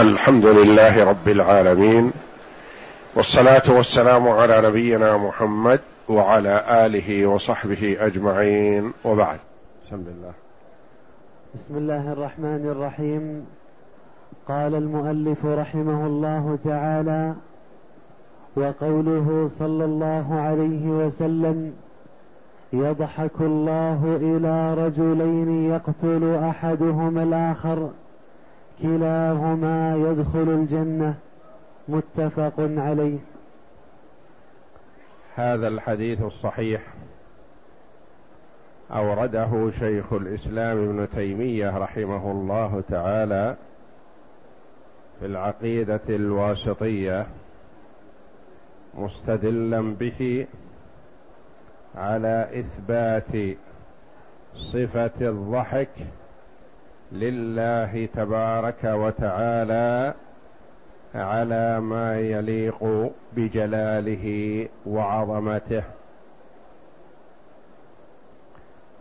الحمد لله رب العالمين والصلاة والسلام على نبينا محمد وعلى آله وصحبه أجمعين وبعد. بسم الله بسم الله الرحمن الرحيم. قال المؤلف رحمه الله تعالى وقوله صلى الله عليه وسلم يضحك الله إلى رجلين يقتل أحدهما الآخر. كلاهما يدخل الجنة متفق عليه. هذا الحديث الصحيح أورده شيخ الإسلام ابن تيمية رحمه الله تعالى في العقيدة الواسطية مستدلا به على إثبات صفة الضحك لله تبارك وتعالى على ما يليق بجلاله وعظمته.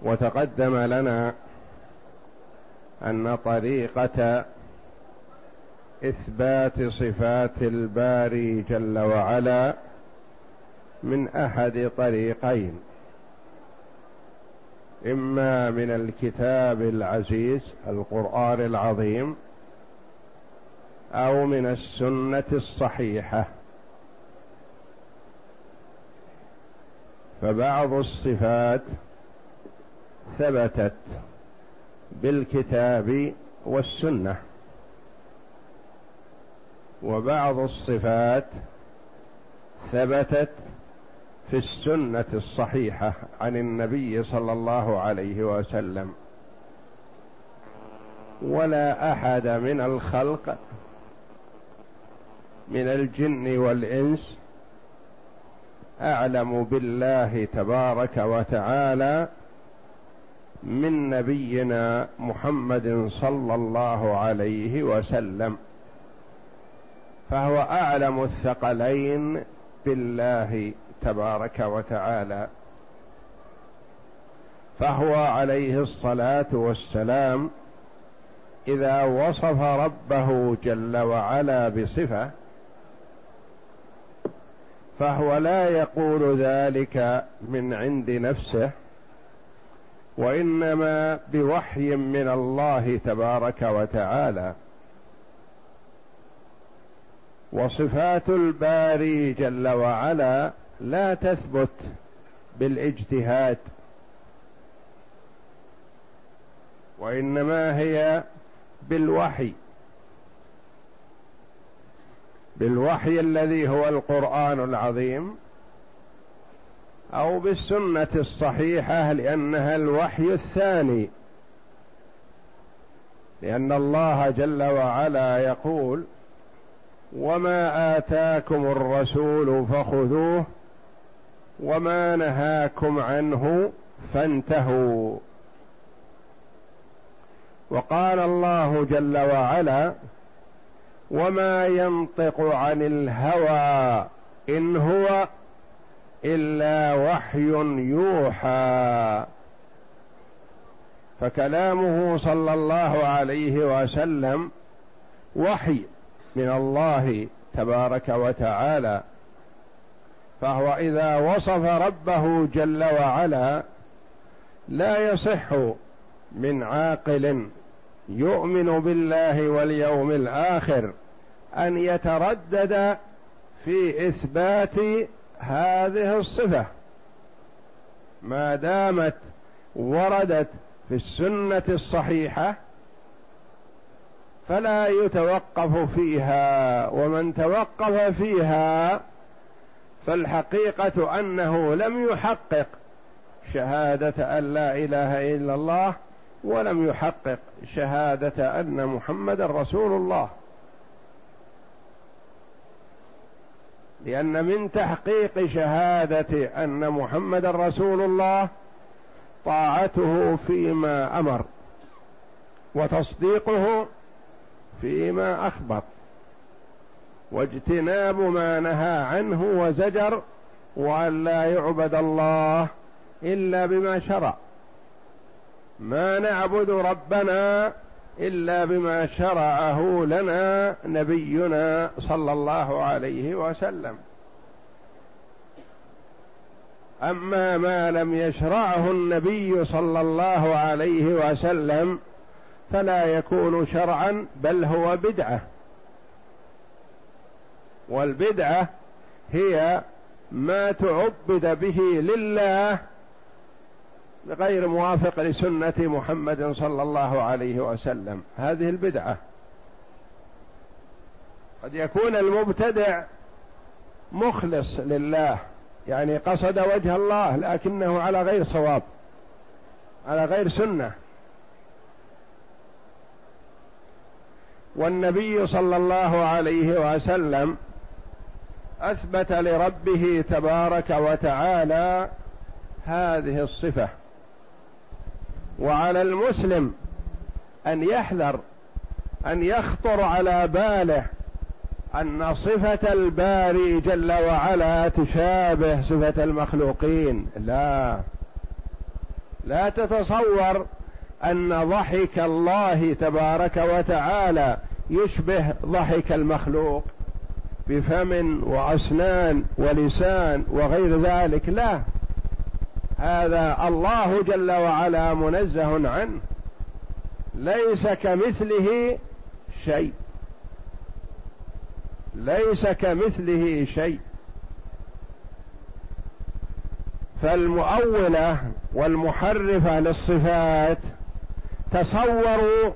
وتقدم لنا أن طريقة إثبات صفات الباري جل وعلا من أحد طريقين. إما من الكتاب العزيز القرآن العظيم أو من السنة الصحيحة. فبعض الصفات ثبتت بالكتاب والسنة. وبعض الصفات ثبتت في السنة الصحيحة عن النبي صلى الله عليه وسلم. ولا أحد من الخلق من الجن والإنس أعلم بالله تبارك وتعالى من نبينا محمد صلى الله عليه وسلم. فهو أعلم الثقلين بالله تبارك وتعالى. فهو عليه الصلاة والسلام إذا وصف ربه جل وعلا بصفة فهو لا يقول ذلك من عند نفسه وإنما بوحي من الله تبارك وتعالى. وصفات الباري جل وعلا لا تثبت بالاجتهاد. وإنما هي بالوحي. بالوحي الذي هو القرآن العظيم أو بالسنة الصحيحة لأنها الوحي الثاني. لأن الله جل وعلا يقول وما آتاكم الرسول فخذوه وما نهاكم عنه فانتهوا. وقال الله جل وعلا وما ينطق عن الهوى إن هو إلا وحي يوحى. فكلامه صلى الله عليه وسلم وحي من الله تبارك وتعالى. فهو إذا وصف ربه جل وعلا لا يصح من عاقل يؤمن بالله واليوم الآخر أن يتردد في إثبات هذه الصفة. ما دامت وردت في السنة الصحيحة فلا يتوقف فيها ومن توقف فيها فالحقيقة أنه لم يحقق شهادة أن لا إله إلا الله ولم يحقق شهادة أن محمدا رسول الله. لأن من تحقيق شهادة أن محمدا رسول الله طاعته فيما أمر وتصديقه فيما أخبر. واجتناب ما نهى عنه وزجر وأن لا يعبد الله إلا بما شرع. ما نعبد ربنا إلا بما شرعه لنا نبينا صلى الله عليه وسلم. أما ما لم يشرعه النبي صلى الله عليه وسلم فلا يكون شرعا بل هو بدعة. والبدعة هي ما تعبد به لله غير موافق لسنة محمد صلى الله عليه وسلم. هذه البدعة. قد يكون المبتدع مخلص لله يعني قصد وجه الله لكنه على غير صواب على غير سنة. والنبي صلى الله عليه وسلم أثبت لربه تبارك وتعالى هذه الصفة. وعلى المسلم أن يحذر أن يخطر على باله أن صفة الباري جل وعلا تشابه صفة المخلوقين. لا لا تتصور أن ضحك الله تبارك وتعالى يشبه ضحك المخلوق. بفم وأسنان ولسان وغير ذلك لا. هذا الله جل وعلا منزه عنه. ليس كمثله شيء. ليس كمثله شيء. فالمؤوله والمحرفة للصفات تصوروا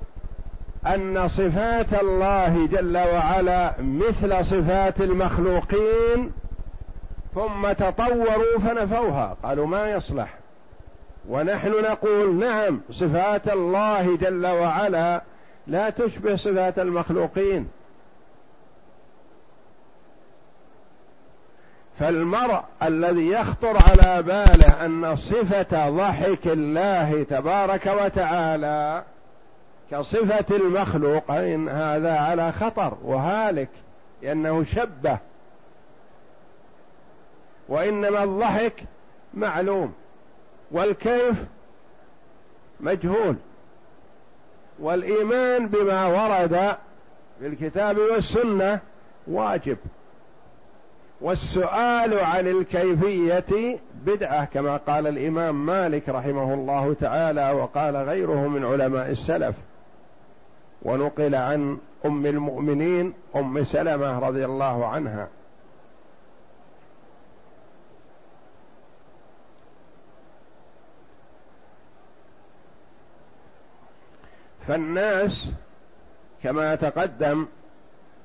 أن صفات الله جل وعلا مثل صفات المخلوقين ثم تطوروا فنفوها. قالوا ما يصلح. ونحن نقول نعم صفات الله جل وعلا لا تشبه صفات المخلوقين. فالمرء الذي يخطر على باله أن صفة ضحك الله تبارك وتعالى كصفة المخلوق إن هذا على خطر وهالك لأنه شبه. وإنما الضحك معلوم والكيف مجهول. والإيمان بما ورد في الكتاب والسنة واجب. والسؤال عن الكيفية بدعة كما قال الإمام مالك رحمه الله تعالى وقال غيره من علماء السلف. ونقل عن أم المؤمنين أم سلمة رضي الله عنها. فالناس كما تقدم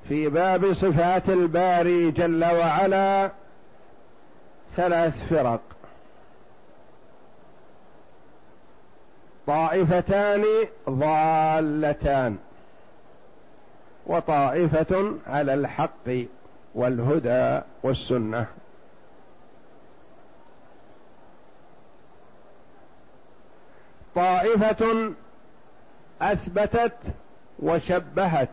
في باب صفات الباري جل وعلا ثلاث فرق. طائفتان ضالتان. وطائفة على الحق والهدى والسنة. طائفة أثبتت وشبهت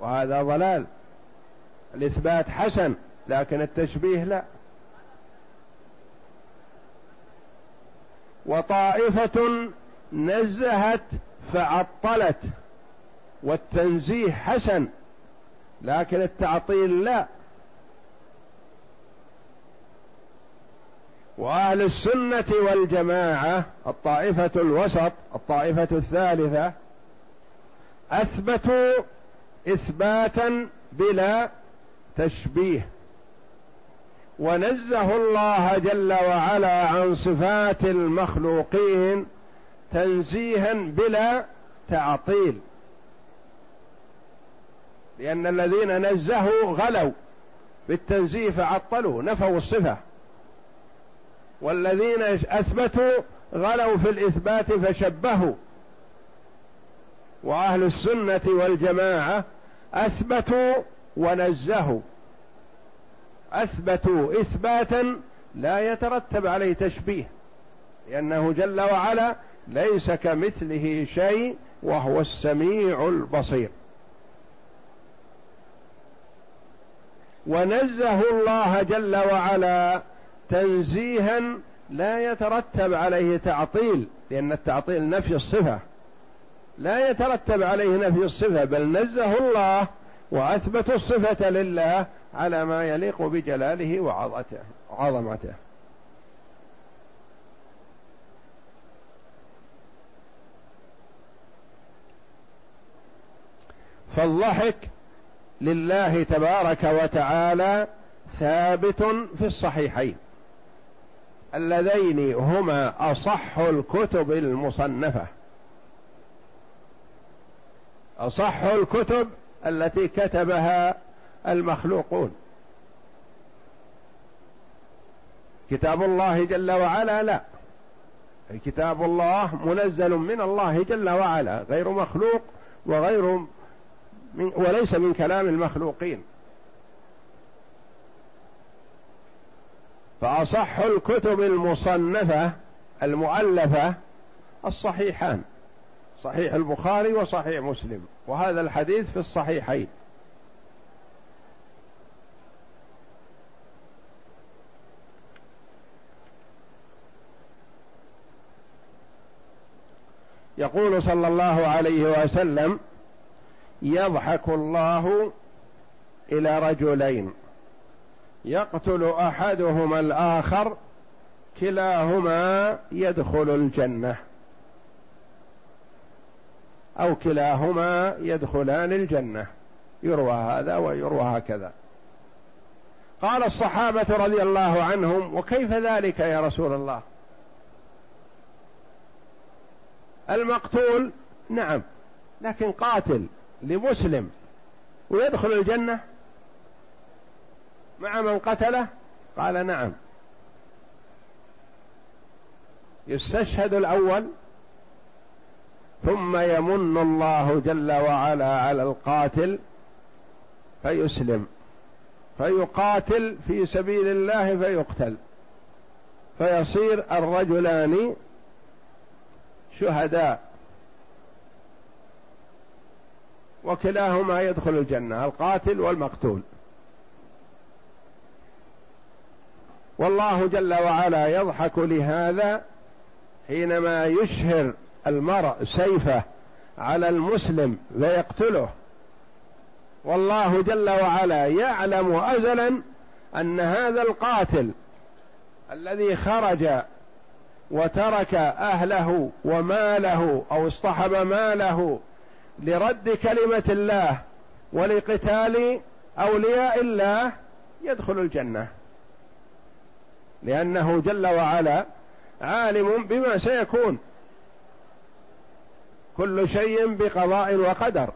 وهذا ضلال. الإثبات حسن لكن التشبيه لا. وطائفة نزهت فعطلت. والتنزيه حسن لكن التعطيل لا. وأهل السنة والجماعة الطائفة الوسط الطائفة الثالثة أثبتوا إثباتا بلا تشبيه. ونزه الله جل وعلا عن صفات المخلوقين تنزيها بلا تعطيل. لأن الذين نزهوا غلوا بالتنزيه فعطلوا نفوا الصفة. والذين أثبتوا غلوا في الإثبات فشبهوا. وأهل السنة والجماعة أثبتوا ونزهوا. أثبتوا إثباتا لا يترتب عليه تشبيه لأنه جل وعلا ليس كمثله شيء وهو السميع البصير. ونزهوا الله جل وعلا تنزيها لا يترتب عليه تعطيل لأن التعطيل نفي الصفة. لا يترتب عليه نفي الصفة بل نزه الله وأثبتوا الصفة لله على ما يليق بجلاله وعظمته عظمته. فالضحك لله تبارك وتعالى ثابت في الصحيحين. اللذين هما أصح الكتب المصنفة. أصح الكتب التي كتبها المخلوقون. كتاب الله جل وعلا لا. كتاب الله منزل من الله جل وعلا غير مخلوق وغير وليس من كلام المخلوقين. فأصح الكتب المصنفة المؤلفة الصحيحان. صحيح البخاري وصحيح مسلم. وهذا الحديث في الصحيحين. يقول صلى الله عليه وسلم يضحك الله إلى رجلين. يقتل أحدهما الآخر كلاهما يدخل الجنة. أو كلاهما يدخلان الجنة. يروى هذا ويروى هكذا. قال الصحابة رضي الله عنهم وكيف ذلك يا رسول الله؟ المقتول نعم لكن قاتل. لمسلم ويدخل الجنة مع من قتله؟ قال نعم. يستشهد الأول ثم يمن الله جل وعلا على القاتل فيسلم فيقاتل في سبيل الله فيقتل فيصير الرجلان شهداء. وكلاهما يدخل الجنة القاتل والمقتول. والله جل وعلا يضحك لهذا حينما يشهر المرء سيفه على المسلم فيقتله والله جل وعلا يعلم ازلا أن هذا القاتل الذي خرج وترك أهله وماله أو اصطحب ماله لرد كلمة الله ولقتال أولياء الله يدخل الجنة. لأنه جل وعلا عالم بما سيكون. كل شيء بقضاء وقدر.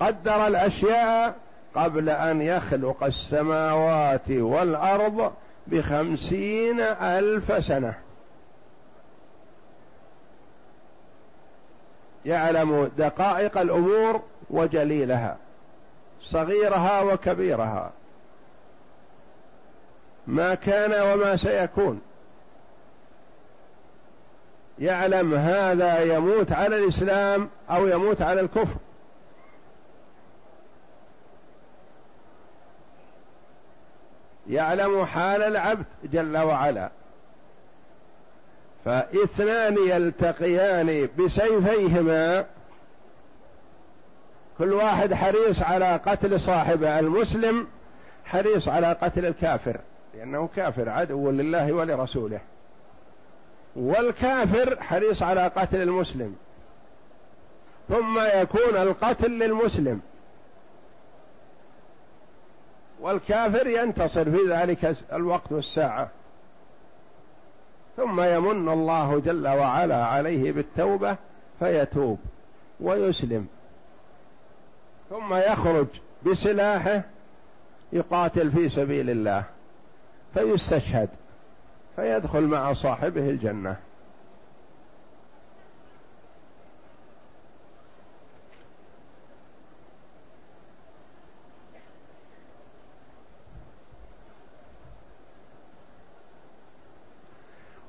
قدر الأشياء قبل أن يخلق السماوات والأرض بخمسين ألف سنة. يعلم دقائق الأمور وجليلها صغيرها وكبيرها ما كان وما سيكون. يعلم هذا يموت على الإسلام أو يموت على الكفر. يعلم حال العبد جل وعلا. فاثنان يلتقيان بسيفيهما. كل واحد حريص على قتل صاحبه المسلم حريص على قتل الكافر لأنه كافر عدو لله ولرسوله. والكافر حريص على قتل المسلم. ثم يكون القتل للمسلم. والكافر ينتصر في ذلك الوقت والساعة. ثم يمن الله جل وعلا عليه بالتوبة فيتوب ويسلم. ثم يخرج بسلاحه يقاتل في سبيل الله فيستشهد فيدخل مع صاحبه الجنة.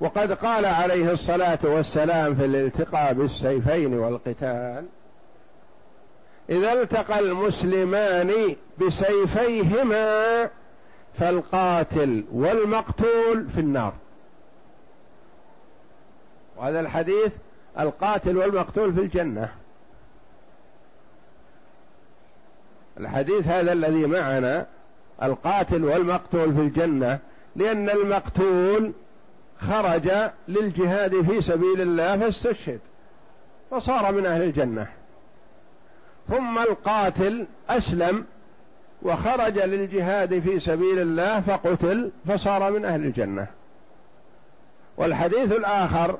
وقد قال عليه الصلاة والسلام في الالتقاء بالسيفين والقتال إذا التقى المسلمان بسيفيهما فالقاتل والمقتول في النار. وهذا الحديث القاتل والمقتول في الجنة. الحديث هذا الذي معنا القاتل والمقتول في الجنة لأن المقتول خرج للجهاد في سبيل الله فاستشهد فصار من أهل الجنة. ثم القاتل أسلم وخرج للجهاد في سبيل الله فقتل فصار من أهل الجنة. والحديث الآخر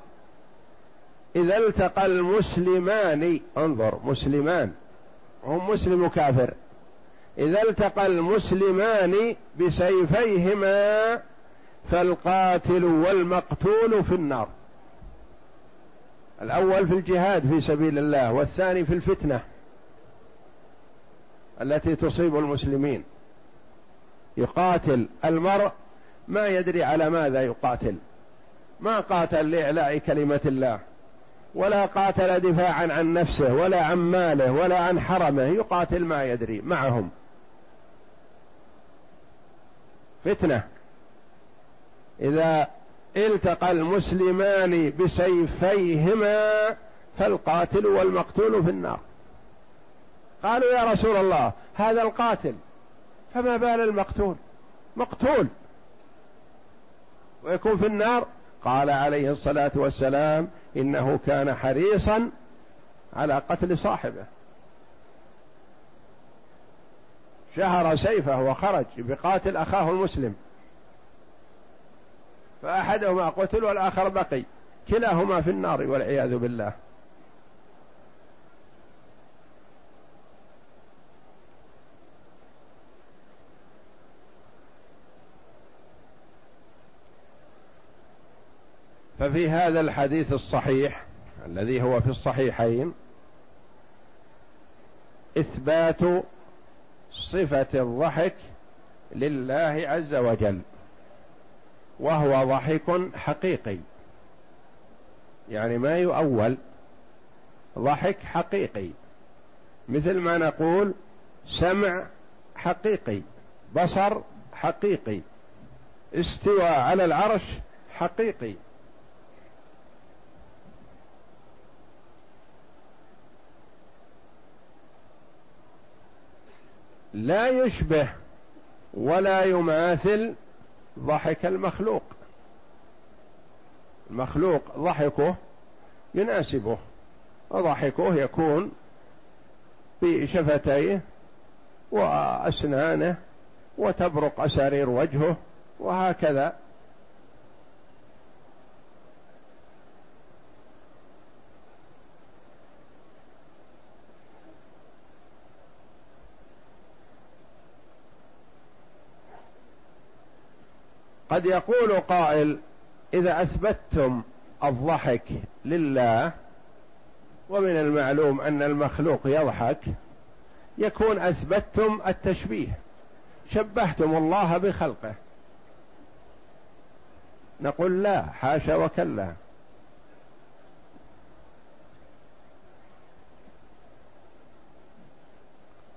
إذا التقى المسلمان انظر مسلمان هم مسلم وكافر إذا التقى المسلمان بسيفيهما فالقاتل والمقتول في النار. الأول في الجهاد في سبيل الله والثاني في الفتنة التي تصيب المسلمين. يقاتل المرء ما يدري على ماذا يقاتل. ما قاتل لإعلاء كلمة الله ولا قاتل دفاعا عن نفسه ولا عن ماله ولا عن حرمه. يقاتل ما يدري معهم. فتنة. إذا التقى المسلمان بسيفيهما فالقاتل والمقتول في النار. قالوا يا رسول الله هذا القاتل فما بال المقتول؟ مقتول. ويكون في النار؟ قال عليه الصلاة والسلام إنه كان حريصا على قتل صاحبه. شهر سيفه وخرج بقاتل أخاه المسلم. فأحدهما قتل والآخر بقي. كلاهما في النار والعياذ بالله. ففي هذا الحديث الصحيح الذي هو في الصحيحين إثبات صفة الضحك لله عز وجل. وهو ضحك حقيقي. يعني ما يؤول ضحك حقيقي. مثل ما نقول سمع حقيقي بصر حقيقي استوى على العرش حقيقي. لا يشبه ولا يماثل ضحك المخلوق. المخلوق ضحكه يناسبه وضحكه يكون بشفتيه وأسنانه وتبرق أسارير وجهه وهكذا. قد يقول قائل إذا أثبتتم الضحك لله ومن المعلوم أن المخلوق يضحك يكون أثبتتم التشبيه شبهتم الله بخلقه. نقول لا حاشا وكلا.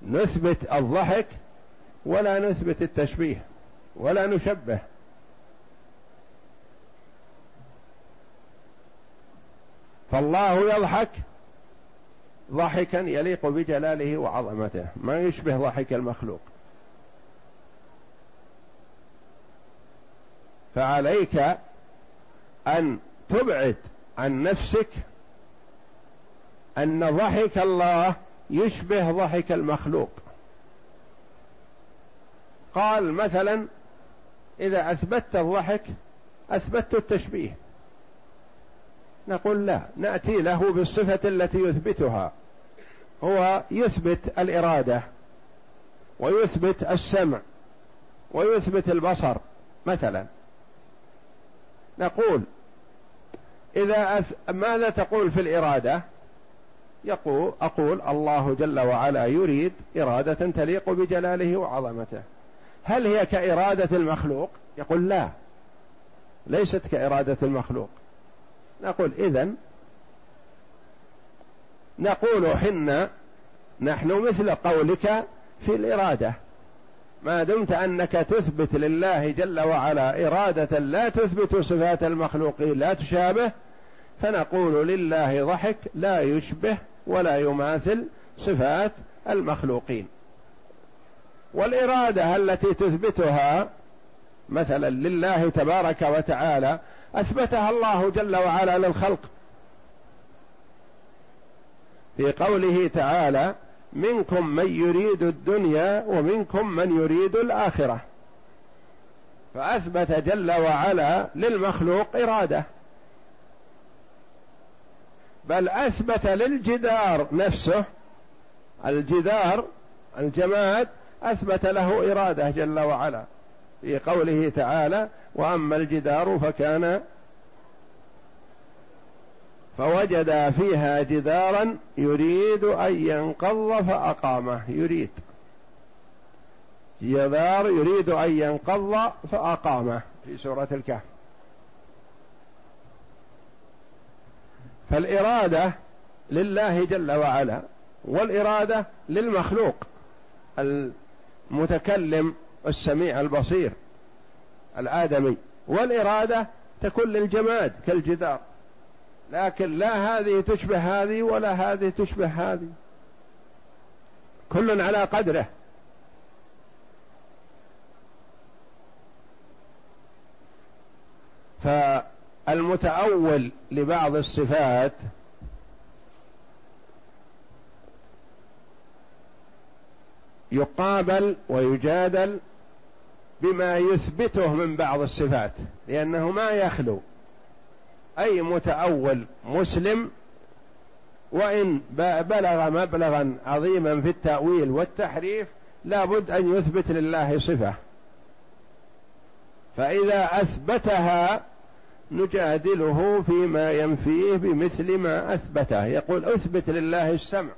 نثبت الضحك ولا نثبت التشبيه ولا نشبه. فالله يضحك ضحكا يليق بجلاله وعظمته. ما يشبه ضحك المخلوق. فعليك أن تبعد عن نفسك أن ضحك الله يشبه ضحك المخلوق. قال مثلا إذا أثبتت الضحك أثبتت التشبيه. نقول لا نأتي له بالصفة التي يثبتها هو يثبت الإرادة ويثبت السمع ويثبت البصر مثلا نقول إذا أث... ماذا تقول في الإرادة؟ يقول أقول الله جل وعلا يريد إرادة تليق بجلاله وعظمته. هل هي كإرادة المخلوق؟ يقول لا ليست كإرادة المخلوق. نقول إذا نقول حنا نحن مثل قولك في الإرادة. ما دمت أنك تثبت لله جل وعلا إرادة لا تثبت صفات المخلوقين لا تشابه فنقول لله ضحك لا يشبه ولا يماثل صفات المخلوقين. والإرادة التي تثبتها مثلا لله تبارك وتعالى أثبتها الله جل وعلا للخلق. في قوله تعالى منكم من يريد الدنيا ومنكم من يريد الآخرة. فأثبت جل وعلا للمخلوق إرادة. بل أثبت للجدار نفسه. الجدار الجماد أثبت له إرادة جل وعلا. في قوله تعالى وأما الجدار فكان فوجد فيها جدارا يريد أن ينقض فأقامه. يريد. جدار يريد أن ينقض فأقامه في سورة الكهف. فالإرادة لله جل وعلا والإرادة للمخلوق المتكلم السميع البصير الآدمي والإرادة تكون للجماد كالجدار. لكن لا هذه تشبه هذه ولا هذه تشبه هذه. كل على قدره. فالمتأول لبعض الصفات يقابل ويجادل بما يثبته من بعض الصفات لأنه ما يخلو. أي متأول مسلم وإن بلغ مبلغا عظيما في التأويل والتحريف لابد أن يثبت لله صفة. فإذا أثبتها نجادله فيما ينفيه بمثل ما أثبته. يقول أثبت لله السمع.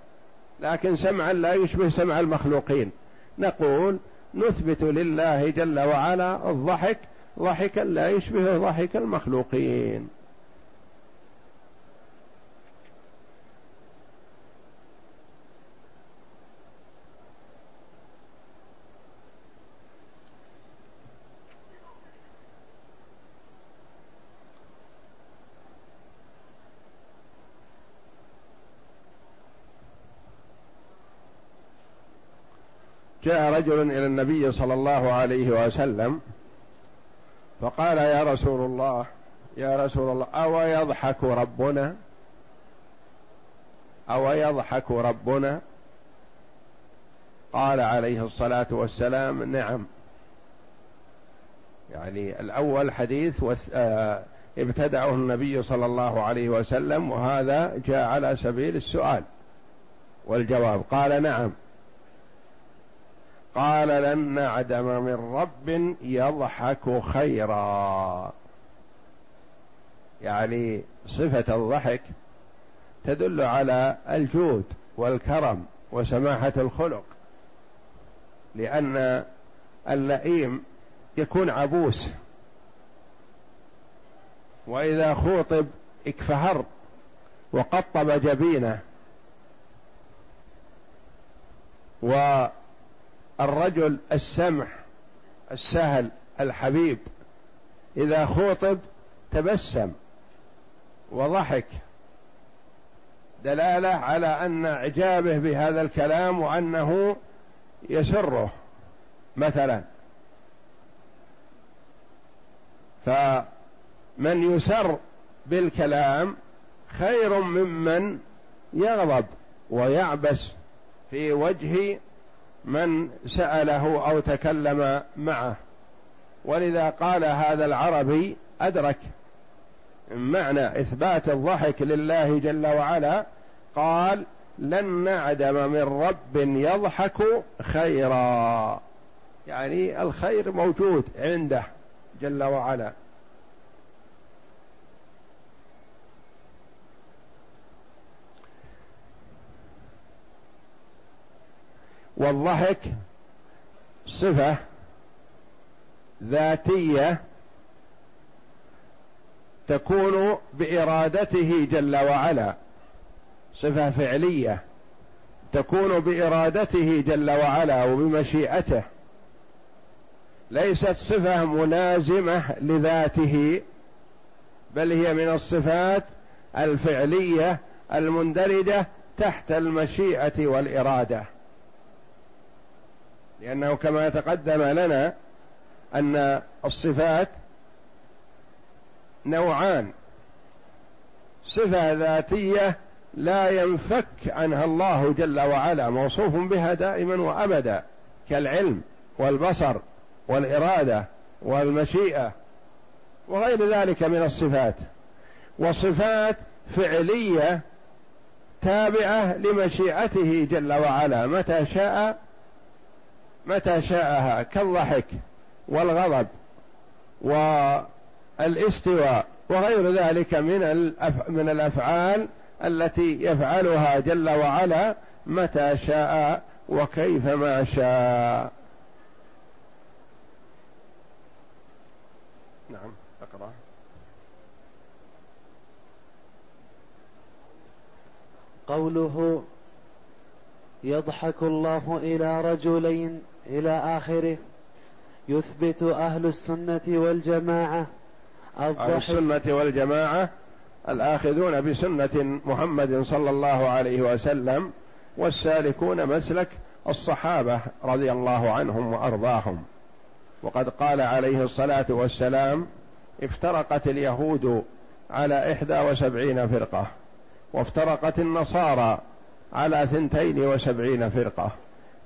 لكن سمعا لا يشبه سمع المخلوقين. نقول نثبت لله جل وعلا الضحك ضحكا لا يشبه ضحك المخلوقين. جاء رجل إلى النبي صلى الله عليه وسلم فقال يا رسول الله يا رسول الله أو يضحك ربنا؟ أو يضحك ربنا؟ قال عليه الصلاة والسلام نعم. يعني الأول حديث آه، ابتدعه النبي صلى الله عليه وسلم وهذا جاء على سبيل السؤال والجواب. قال نعم. قال لن نعدم من رب يضحك خيرا. يعني صفة الضحك تدل على الجود والكرم وسماحة الخلق لأن اللئيم يكون عبوس وإذا خوطب اكفهر وقطب جبينه و الرجل السمح السهل الحبيب. إذا خوطب تبسم وضحك. دلالة على أن إعجابه بهذا الكلام وأنه يسره مثلا. فمن يسر بالكلام خير ممن يغضب ويعبس في وجه من سأله أو تكلم معه. ولذا قال هذا العربي أدرك معنى إثبات الضحك لله جل وعلا. قال لن نعدم من رب يضحك خيرا. يعني الخير موجود عنده جل وعلا. والضحك صفة ذاتية تكون بإرادته جل وعلا. صفة فعلية تكون بإرادته جل وعلا وبمشيئته. ليست صفة ملازمه لذاته بل هي من الصفات الفعلية المندرجة تحت المشيئة والإرادة. لأنه كما تقدم لنا أن الصفات نوعان. صفة ذاتية لا ينفك عنها الله جل وعلا موصوف بها دائما وابدا كالعلم والبصر والإرادة والمشيئة وغير ذلك من الصفات. وصفات فعلية تابعة لمشيئته جل وعلا متى شاء متى شاءها؟ كالضحك والغضب والاستواء وغير ذلك من من الأفعال التي يفعلها جل وعلا متى شاء وكيفما شاء. نعم أقرأ. قوله يضحك الله إلى رجلين إلى آخره. يثبت أهل السنة والجماعة. أهل السنة والجماعة الآخذون بسنة محمد صلى الله عليه وسلم والسالكون مسلك الصحابة رضي الله عنهم وأرضاهم. وقد قال عليه الصلاة والسلام افترقت اليهود على إحدى وسبعين فرقة وافترقت النصارى على ثنتين وسبعين فرقة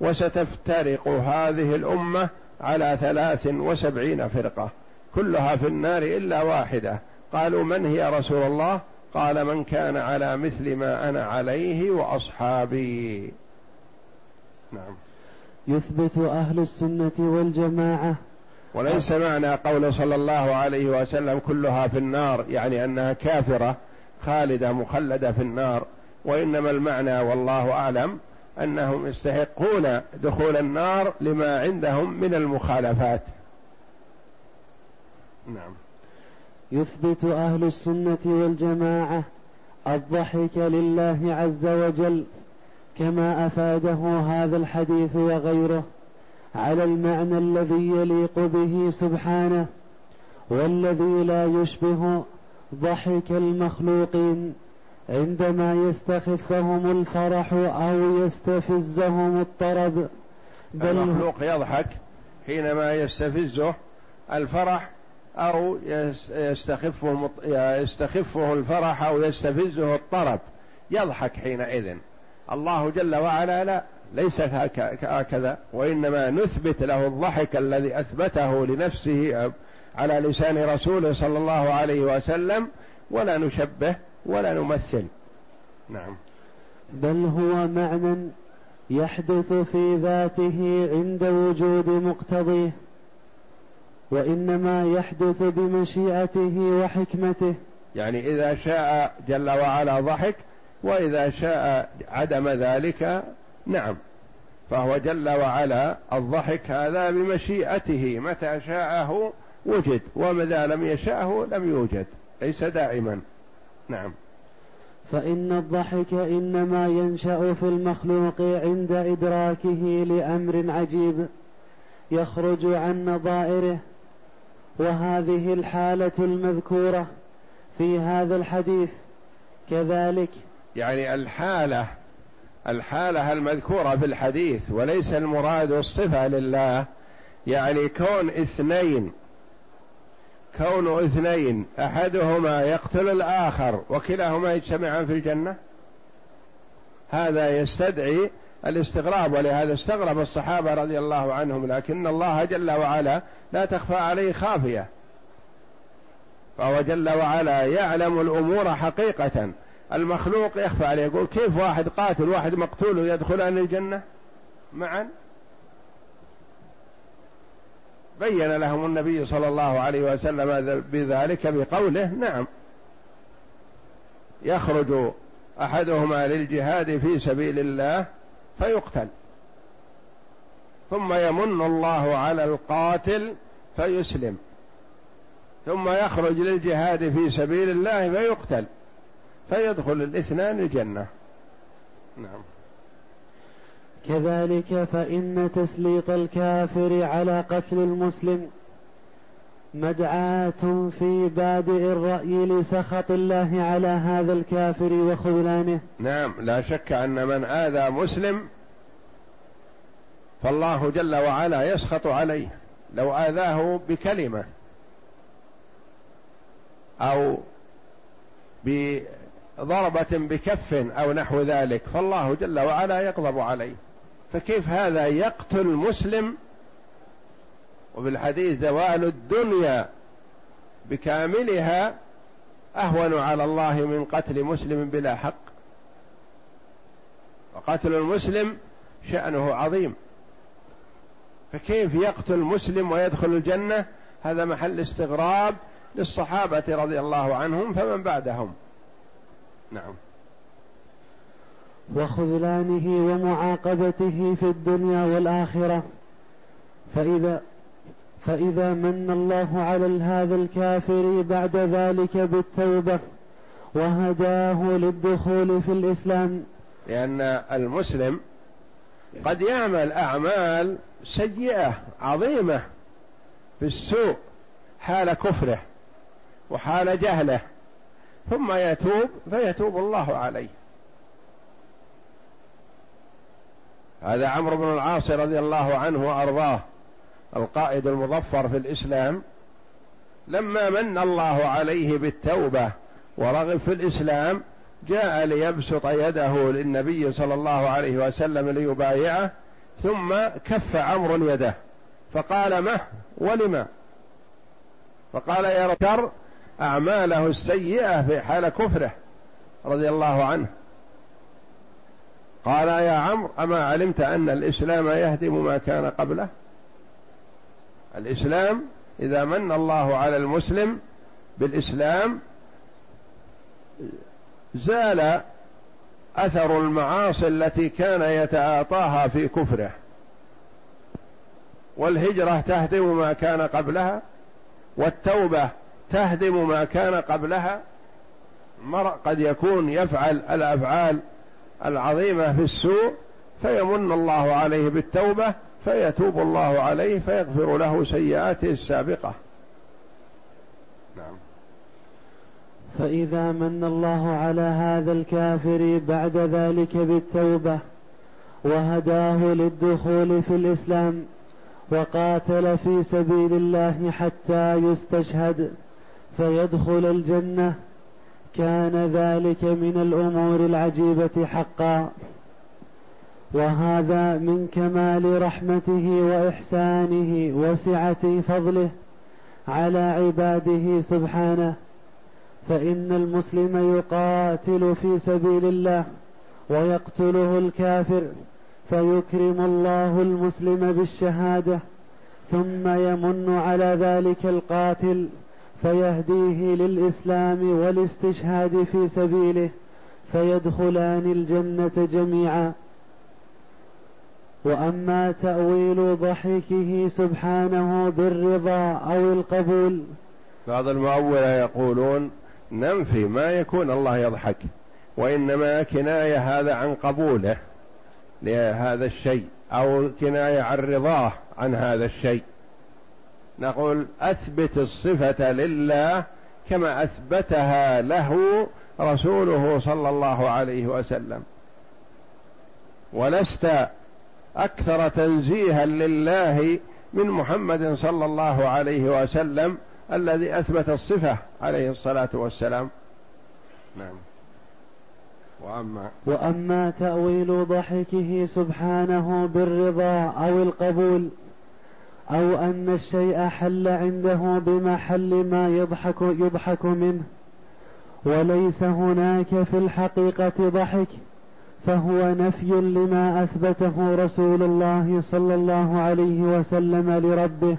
وستفترق هذه الأمة على ثلاث وسبعين فرقة كلها في النار إلا واحدة. قالوا من هي رسول الله؟ قال من كان على مثل ما أنا عليه وأصحابي. نعم. يثبت أهل السنة والجماعة. وليس معنى قول صلى الله عليه وسلم كلها في النار يعني أنها كافرة خالدة مخلدة في النار. وإنما المعنى والله أعلم أنهم يستحقون دخول النار لما عندهم من المخالفات. نعم. يثبت أهل السنة والجماعة الضحك لله عز وجل كما أفاده هذا الحديث وغيره على المعنى الذي يليق به سبحانه والذي لا يشبه ضحك المخلوقين. عندما يستخفهم الفرح أو يستفزهم الطرب. بل المخلوق يضحك حينما يستفزه الفرح أو يستخفه يستخفه الفرح أو يستفزه الطرب. يضحك حينئذ. الله جل وعلا لا ليس هكذا وإنما نثبت له الضحك الذي أثبته لنفسه على لسان رسوله صلى الله عليه وسلم ولا نشبه ولا نمثل. نعم. بل هو معنى يحدث في ذاته عند وجود مقتضيه وإنما يحدث بمشيئته وحكمته. يعني إذا شاء جل وعلا ضحك وإذا شاء عدم ذلك نعم. فهو جل وعلا الضحك هذا بمشيئته متى شاءه وجد ومتى لم يشاءه لم يوجد ليس دائما. نعم. فإن الضحك إنما ينشأ في المخلوق عند إدراكه لأمر عجيب يخرج عن نظائره وهذه الحالة المذكورة في هذا الحديث كذلك. يعني الحالة الحالة المذكورة في الحديث وليس المراد الصفة لله يعني كون اثنين كون اثنين أحدهما يقتل الآخر وكلاهما يجتمعان في الجنة؟ هذا يستدعي الاستغراب ولهذا استغرب الصحابة رضي الله عنهم لكن الله جل وعلا لا تخفى عليه خافية. فهو جل وعلا يعلم الأمور حقيقة. المخلوق يخفى عليه يقول كيف واحد قاتل واحد مقتول يدخلان الجنة؟ معا؟ بين لهم النبي صلى الله عليه وسلم بذلك بقوله نعم. يخرج أحدهما للجهاد في سبيل الله فيقتل. ثم يمن الله على القاتل فيسلم. ثم يخرج للجهاد في سبيل الله فيقتل. فيدخل الاثنان الجنة. نعم. كذلك فإن تسليط الكافر على قتل المسلم مدعاة في بادئ الرأي لسخط الله على هذا الكافر وخذلانه. نعم لا شك أن من آذى مسلم فالله جل وعلا يسخط عليه. لو آذاه بكلمة أو بضربة بكف أو نحو ذلك فالله جل وعلا يغضب عليه. فكيف هذا يقتل مسلم؟ وفي الحديث زوال الدنيا بكاملها أهون على الله من قتل مسلم بلا حق. وقتل المسلم شأنه عظيم. فكيف يقتل مسلم ويدخل الجنة؟ هذا محل استغراب للصحابة رضي الله عنهم فمن بعدهم. نعم. وخذلانه ومعاقبته في الدنيا والآخرة. فإذا فإذا من الله على هذا الكافر بعد ذلك بالتوبة وهداه للدخول في الإسلام. لأن المسلم قد يعمل أعمال سيئة عظيمة في السوء حال كفره وحال جهله ثم يتوب فيتوب الله عليه. هذا عمرو بن العاص رضي الله عنه وأرضاه القائد المظفر في الإسلام. لما من الله عليه بالتوبة ورغب في الإسلام جاء ليبسط يده للنبي صلى الله عليه وسلم ليبايعه ثم كف عمرو يده. فقال مه ولم؟ فقال يا رب أعماله السيئة في حال كفره رضي الله عنه. قال يا عمرو أما علمت أن الإسلام يهدم ما كان قبله؟ الإسلام إذا من الله على المسلم بالإسلام زال أثر المعاصي التي كان يتعاطاها في كفره. والهجرة تهدم ما كان قبلها والتوبة تهدم ما كان قبلها. المرء قد يكون يفعل الأفعال العظيمة في السوء فيمن الله عليه بالتوبة فيتوب الله عليه فيغفر له سيئاته السابقة. نعم. فإذا من الله على هذا الكافر بعد ذلك بالتوبة وهداه للدخول في الإسلام وقاتل في سبيل الله حتى يستشهد فيدخل الجنة. كان ذلك من الأمور العجيبة حقا. وهذا من كمال رحمته وإحسانه وسعة فضله على عباده سبحانه. فإن المسلم يقاتل في سبيل الله ويقتله الكافر فيكرم الله المسلم بالشهادة ثم يمن على ذلك القاتل فيهديه للإسلام والاستشهاد في سبيله فيدخلان الجنة جميعا. وأما تأويل ضحكه سبحانه بالرضا أو القبول. بعض المؤولة يقولون ننفي ما يكون الله يضحك وإنما كناية هذا عن قبوله لهذا الشيء أو كناية عن رضاه عن هذا الشيء. نقول أثبت الصفة لله كما أثبتها له رسوله صلى الله عليه وسلم. ولست أكثر تنزيها لله من محمد صلى الله عليه وسلم الذي أثبت الصفة عليه الصلاة والسلام. نعم. وأما وأما تأويل ضحكه سبحانه بالرضا أو القبول أو أن الشيء حل عنده بمحل ما يضحك يضحك منه وليس هناك في الحقيقة ضحك فهو نفي لما أثبته رسول الله صلى الله عليه وسلم لربه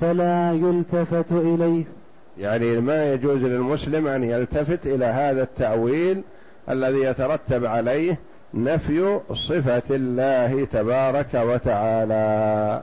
فلا يلتفت إليه. يعني ما يجوز للمسلم أن يلتفت إلى هذا التأويل الذي يترتب عليه نفي صفة الله تبارك وتعالى.